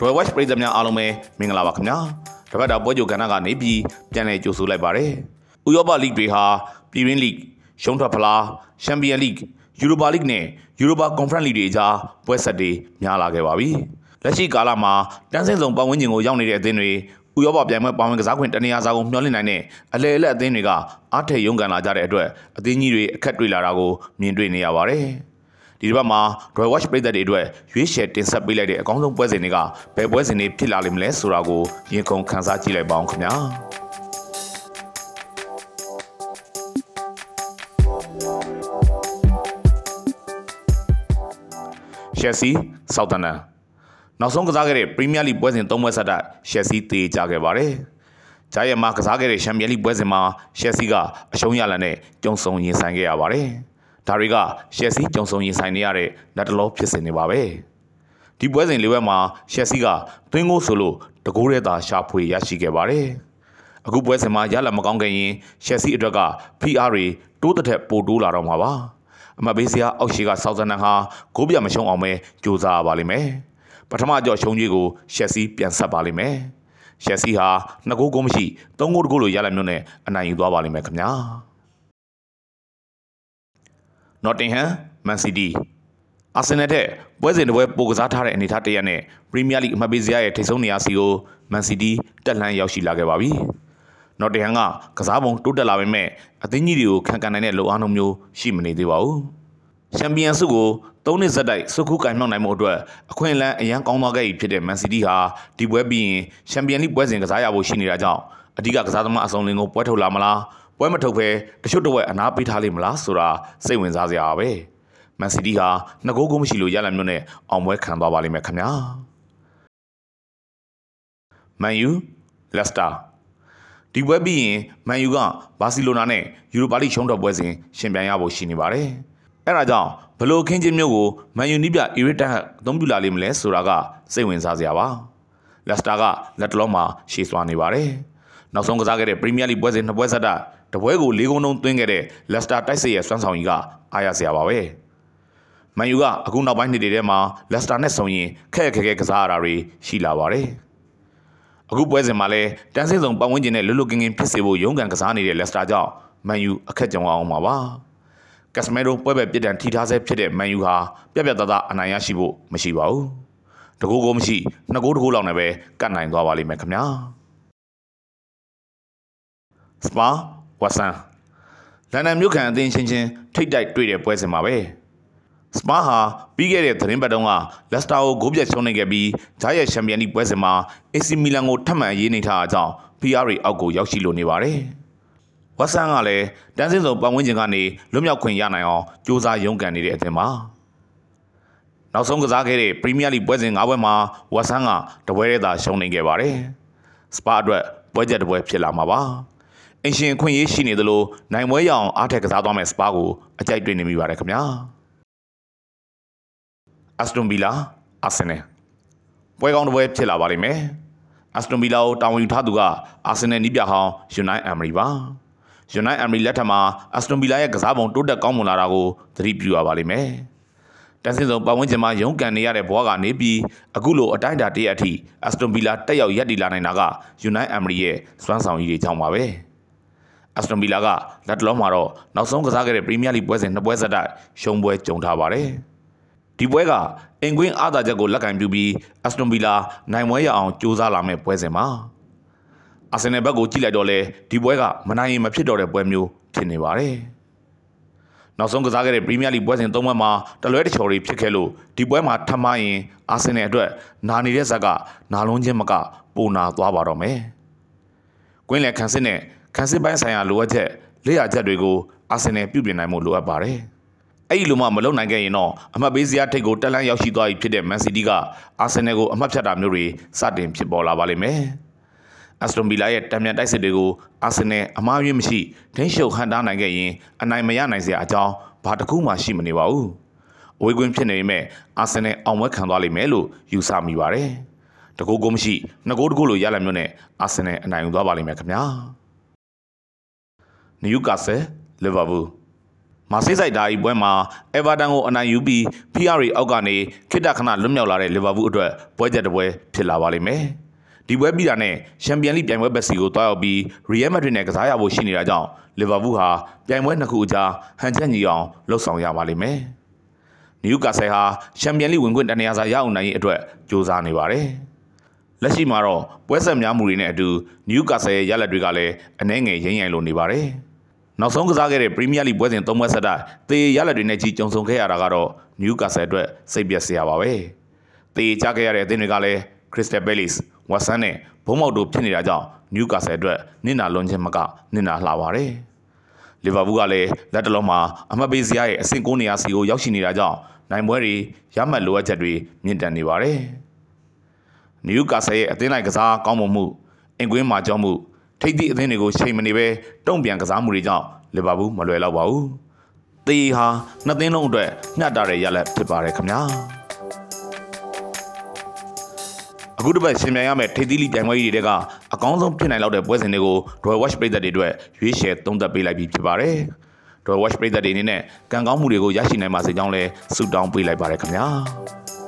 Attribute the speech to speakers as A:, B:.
A: Royal Watch ပြည်သူများအားလုံးပဲမင်္ဂလာပါခင်ဗျာတပတ်တာပွဲကြိုကဏ္ဍကနေပြီးပြန်လည်ကြိုဆိုလိုက်ပါတယ်ဥရောပလိဂ်တွေဟာပြည်ရင်းလိဂ်ရှုံးထွက်ဖလားချန်ပီယံလိဂ်ယူရိုပါလိဂ်နဲ့ယူရိုပါကွန်ဖရင့်လိဂ်တွေအကြားပွဲဆက်တွေများလာခဲ့ပါပြီလက်ရှိကာလမှာတန်းစင်းစုံပတ်ဝန်းကျင်ကိုရောက်နေတဲ့အသင်းတွေဥရောပပြိုင်ပွဲပါဝင်ကစားခွင့်တနေရာစာကိုမျှော်လင့်နိုင်တဲ့အလဲအလက်အသင်းတွေကအားထက်ရုန်းကန်လာကြတဲ့အတွက်အသင်းကြီးတွေအခက်တွေ့လာတာကိုမြင်တွေ့နေရပါတယ် ဒီတစ်ပတ်မှာ Royal Watch ပြည်သက်တွေအတွက်ရွေးချယ်တင်ဆက်ပေးလိုက်တဲ့အကောင်းဆုံးပွဲစဉ်တွေကဘယ်ပွဲစဉ်တွေဖြစ်လာလိမ့်မလဲဆိုတာကိုရင်ခုန်ခန်းစားကြည့်လိုက်ပါအောင်ခင်ဗျာရှယ်ဆီဆောက်တန်နန်နောက်ဆုံးကစားခဲ့တဲ့ပရီးမီးယားလိပွဲစဉ်၃ပွဲဆက်တိုက်ရှယ်ဆီတေးကြခဲ့ပါတယ်။ဂျာယန်မှာကစားခဲ့တဲ့ချန်ပီယံလိပွဲစဉ်မှာရှယ်ဆီကအရှုံးရလန်နဲ့ကြုံဆုံရင်ဆိုင်ခဲ့ရပါတယ်။ ဒါတွေကရှယ်ဆီကြုံဆုံရင်ဆိုင်နေရတဲ့လက်တလောဖြစ်စဉ်တွေပါပဲ။ဒီပွဲစဉ်လေးပွဲမှာရှယ်ဆီကသွင်းကိုဆိုလို့တကိုးရဲသာရှာဖွေရရှိခဲ့ပါတယ်။အခုပွဲစဉ်မှာရလမကောင်းခဲ့ရင်ရှယ်ဆီအတွက်က PR တွေတိုးတက်တဲ့ပိုတိုးလာတော့မှာပါ။အမဘေးစရာအောက်ရှိကဆောက်ဇန်နန်ဟာဂိုးပြမရှုံးအောင်ပဲကြိုးစားပါလိမ့်မယ်။ပထမကြော့ရှုံးကြီးကိုရှက်ဆီပြန်ဆက်ပါလိမ့်မယ်။ရှက်ဆီဟာနှစ်ဂိုးကိုမရှိသုံးဂိုးတဂိုးလိုရလာမျိုးနဲ့အနိုင်ယူသွားပါလိမ့်မယ်ခင်ဗျာ။ Nottingham Man City အာဆင်နယ်တဲ့ပွဲစဉ်တစ်ပွဲပိုကစားထားတဲ့အနေအထားတရက်နဲ့ပရီးမီးယားလိအမှတ်ပေးစရာရဲ့ထိပ်ဆုံးနေရာစီကိုမန်စီးတီးတက်လှမ်းရောက်ရှိလာခဲ့ပါပြီ။နော်တင်ဟန်ကကစားပုံတိုးတက်လာပေမဲ့အသင်းကြီးတွေကိုခံကန်နိုင်တဲ့လိုအားနှုန်းမျိုးရှိမနေသေးပါဘူး။ချန်ပီယံဆုကို၃နှစ်ဆက်တိုက်စုခုကင်မြောက်နိုင်မှုအတွက်အခွင့်အလမ်းအရန်ကောင်းသွားခဲ့ပြီဖြစ်တဲ့မန်စီးတီးဟာဒီပွဲပြီးရင်ချန်ပီယံလိပွဲစဉ်ကစားရဖို့ရှိနေတာကြောင့်အဓိကကစားသမားအစုံလင်ကိုပွဲထုတ်လာမလား ပွဲမထုတ်ဘဲတချို့တော့အနားပေးထားလိမ့်မလားဆိုတာစိတ်ဝင်စားစရာပါပဲ။မန်စီးတီးဟာနှစ်ဂိုးကိုမရှိလို့ရလမျိုးနဲ့အောင်ပွဲခံသွားပါလိမ့်မယ်ခင်ဗျာ။မန်ယူလက်စတာဒီပွဲပြီးရင်မန်ယူကဘာစီလိုနာနဲ့ယူရိုပါလိရှုံးတော်ပွဲစဉ်ရှင်ပြိုင်ရဖို့ရှိနေပါတယ်။အဲဒါကြောင့်ဘလို့ခင်းချင်းမျိုးကိုမန်ယူနီးပြအီရစ်တန်အသုံးပြုလာလိမ့်မလဲဆိုတာကစိတ်ဝင်စားစရာပါ။လက်စတာကလက်တလုံးမှာရှေ့စွာနေပါတယ်။နောက်ဆုံးကစားခဲ့တဲ့ပရီးမီးယားလိပွဲစဉ်နှစ်ပွဲဆက်တာ တပွဲကို၄ဂုံးလုံးသွင်းခဲ့တဲ့လက်စတာတိုက်စစ်ရဲ့စွမ်းဆောင်ရည်ကအားရစရာပါပဲ။မန်ယူကအခုနောက်ပိုင်းနှစ်တွေထဲမှာလက်စတာနဲ့ဆုံရင်ခက်ခက်ခဲခဲကစားရတာတွေရှိလာပါတယ်။အခုပွဲစဉ်မှာလည်းတန်းစင်းစုံပတ်ဝန်းကျင်နဲ့လွတ်လွတ်ကင်းကင်းဖြစ်စေဖို့ရုန်းကန်ကစားနေတဲ့လက်စတာကြောင့်မန်ယူအခက်ကြုံအောင်ပါပါကက်စမဲရိုပွဲပဲပြစ်ဒဏ်ထိထားဆဲဖြစ်တဲ့မန်ယူဟာပြက်ပြက်သားသားအနိုင်ရရှိဖို့မရှိပါဘူးတကူကိုမရှိနှစ်ကိုးတကူလောက်နဲ့ပဲကတ်နိုင်သွားပါလိမ့်မယ်ခင်ဗျာစပါ ဝတ်ဆန်လန်ဒန်မြို့ခံအသင်းချင်းချင်းထိတ်တိုက်တွေ့တဲ့ပွဲစဉ်မှာပဲစပါဟာပြီးခဲ့တဲ့သတင်းပတ်တုန်းကလက်စတာကိုဂိုးပြတ်ရှုံးနေခဲ့ပြီးဂျာရဲ့ချန်ပီယံလိပွဲစဉ်မှာ AC မီလန်ကိုထပ်မံရေးနေထားတာကြောင့် PR အောက်ကိုရောက်ရှိလိုနေပါတယ်။ဝက်ဆန်ကလည်းတန်းစင်းစုံပတ်ဝန်းကျင်ကနေလွတ်မြောက်ခွင့်ရနိုင်အောင်စူးစမ်းရုန်းကန်နေတဲ့အသင်းပါ။နောက်ဆုံးကစားခဲ့တဲ့ပရီးမီးယားလိပွဲစဉ်၅ပွဲမှာဝက်ဆန်ကတပွဲတည်းသာရှုံးနေခဲ့ပါတယ်။စပါအတွက်ပွဲချက်တစ်ပွဲဖြစ်လာမှာပါ။ အင်ရှင်ခွင့်ရေးရှိနေသလိုနိုင်ပွဲရအောင်အားထက်ကစားသွားမဲ့စပါကိုအကြိုက်တွေ့နေမိပါတယ်ခင်ဗျာ။အက်စတွန်ဗီလာအာဆင်နယ်ပွဲကောင်းတစ်ပွဲဖြစ်လာပါလိမ့်မယ်အက်စတွန်ဗီလာကိုတာဝန်ယူထားသူကအာဆင်နယ်နီးပြဟောင်းယူနိုက်အမ်မရီပါယူနိုက်အမ်မရီလက်ထက်မှာအက်စတွန်ဗီလာရဲ့ကစားပုံတိုးတက်ကောင်းမွန်လာတာကိုသတိပြုရပါလိမ့်မယ်တန်းစင်စုံပတ်ဝန်းကျင်မှာရုန်းကန်နေရတဲ့ဘဝကနေပြီးအခုလိုအတိုင်းအတာတရက်အထိအက်စတွန်ဗီလာတက်ရောက်ရက်တည်လာနိုင်တာကယူနိုက်အမ်မရီရဲ့စွမ်းဆောင်ရည်တွေကြောင့်ပါပဲ အက်စတွန်ဗီလာကလက်တလုံးမှာတော့နောက်ဆုံးကစားခဲ့တဲ့ပရီးမီးယားလိပွဲစဉ်နှစ်ပွဲဆက်တိုက်ရှုံးပွဲကြုံထားပါတယ်။ဒီပွဲကအင်ကွင်းအားသာချက်ကိုလက်ကင်ပြုပြီးအက်စတွန်ဗီလာနိုင်ပွဲရအောင်ကြိုးစားလာမယ့်ပွဲစဉ်မှာအာဆင်နယ်ဘက်ကိုကြည့်လိုက်တော့လေဒီပွဲကမနိုင်ရင်မဖြစ်တော့တဲ့ပွဲမျိုးဖြစ်နေပါတယ်နောက်ဆုံးကစားခဲ့တဲ့ပရီးမီးယားလိပွဲစဉ်၃ပွဲမှာတလွဲတချော်တွေဖြစ်ခဲ့လို့ဒီပွဲမှာထပ်မရင်အာဆင်နယ်အတွက်နာနေတဲ့ဇက်ကနာလုံးချင်းမကပိုနာသွားပါတော့မယ်။ကွင်းလယ်ခန်းစစ်နဲ့ ခန်းစစ်ပိုင်းဆိုင်ရာလိုအပ်ချက်လက်ရချက်တွေကိုအာဆင်နယ်ပြုပြင်နိုင်မှုလိုအပ်ပါတယ်။အဲ့ဒီလိုမှမလုပ်နိုင်ခဲ့ရင်တော့အမှတ်ပေးစရာထိတ်ကိုတက်လန်းရောက်ရှိသွားပြီဖြစ်တဲ့မန်စီးတီးကအာဆင်နယ်ကိုအမှတ်ဖြတ်တာမျိုးတွေစတင်ဖြစ်ပေါ်လာပါလိမ့်မယ်။အက်စတွန်ဗီလာရဲ့တံမြန်တိုက်စစ်တွေကိုအာဆင်နယ်အမှားယွင်းမရှိဒိန်းရှုပ်ဟန်တားနိုင်ခဲ့ရင်အနိုင်မရနိုင်စရာအကြောင်းဘာတစ်ခုမှရှိမနေပါဘူး။အဝေးကွင်းဖြစ်နေပေမဲ့အာဆင်နယ်အောင်ပွဲခံသွားလိမ့်မယ်လို့ယူဆမိပါတယ်။တကူကိုမရှိနှစ်ကိုတကူလိုရလာမျိုးနဲ့အာဆင်နယ်အနိုင်ယူသွားပါလိမ့်မယ်ခင်ဗျာ။ နယူကာဆယ်လီဗာပူးမာဆေးဆိုင်ဒါဤပွဲမှာအေဗာတန်ကိုအနိုင်ယူပြီး PR အောက်ကနေခိတ္တခဏလွတ်မြောက်လာတဲ့လီဗာပူးအတွက်ပွဲချက်တစ်ပွဲဖြစ်လာပါလိမ့်မယ်။ဒီပွဲပြီးတာနဲ့ချန်ပီယံလိပြိုင်ပွဲဘက်စီကိုတွားရောက်ပြီးရီယယ်မက်ဒရစ်နဲ့ကစားရဖို့ရှိနေတာကြောင့်လီဗာပူးဟာပြိုင်ပွဲနှစ်ခုအကြားဟန်ချက်ညီအောင်လှုပ်ဆောင်ရပါလိမ့်မယ်။နယူကာဆယ်ဟာချန်ပီယံလိဝင်ခွင့်တနေရာစာရအောင်နိုင်ရေးအတွက်ကြိုးစားနေပါတယ်။လက်ရှိမှာတော့ပွဲဆက်များမှုတွေနဲ့အတူနယူကာဆယ်ရဲ့ရလဒ်တွေကလည်းအနှဲငယ်ရင်းရိုင်လိုနေပါတယ်။ နောက်ဆုံးကစားခဲ့တဲ့ပရီးမီးယားလိပွဲစဉ်၃ပွဲဆက်တိုက်တေရလဒ်တွေနဲ့ကြီးကြုံဆုံခဲ့ရတာကတော့နယူကာဆယ်အတွက်စိတ်ပျက်စရာပါပဲ။တေကြခဲ့ရတဲ့အသင်းတွေကလည်းခရစ္စတယ်ဘဲလစ်ဝက်ဆန်နဲ့ဘုံမောက်တို့ဖြစ်နေတာကြောင့်နယူကာဆယ်အတွက်နစ်နာလွန်ခြင်းမကနစ်နာလှပါတယ်။လီဗာပူးကလည်းလက်တလုံးမှာအမှတ်ပေးစရာရဲ့အဆင့်9နေရာစီကိုရောက်ရှိနေတာကြောင့်နိုင်ပွဲတွေရမှတ်လိုအပ်ချက်တွေမြင့်တက်နေပါတယ်။နယူကာဆယ်ရဲ့အသင်းလိုက်ကစားကောင်းမွန်မှုအင်ကွင်းမှာကြောင်းမှု ထိပ်သည့်အသင်းတွေကိုချိန်မနေပဲတုံ့ပြန်ကစားမှုတွေကြောင့်လီဗာပူးမလွယ်တော့ပါဘူး။တေဟာနှစ်သင်းလုံးအတွက်ညှတ်တာတဲ့ရလက်ဖြစ်ပါတယ်ခင်ဗျာ။အခုတစ်ပတ်ရှင်မြန်ရမယ့်ထိပ်သီးလိပြိုင်ပွဲကြီးတွေကအကောင်းဆုံးဖြစ်နိုင်လောက်တဲ့ပွဲစဉ်တွေကို Royal Watch ပြည်သက်တွေအတွက်ရွေးချယ်သုံးသပ်ပေးလိုက်ပြီးဖြစ်ပါတယ်။ Royal Watch ပြည်သက်တွေအနေနဲ့ကံကောင်းမှုတွေကိုရရှိနိုင်ပါစေကြောင်းလည်းဆုတောင်းပေးလိုက်ပါတယ်ခင်ဗျာ။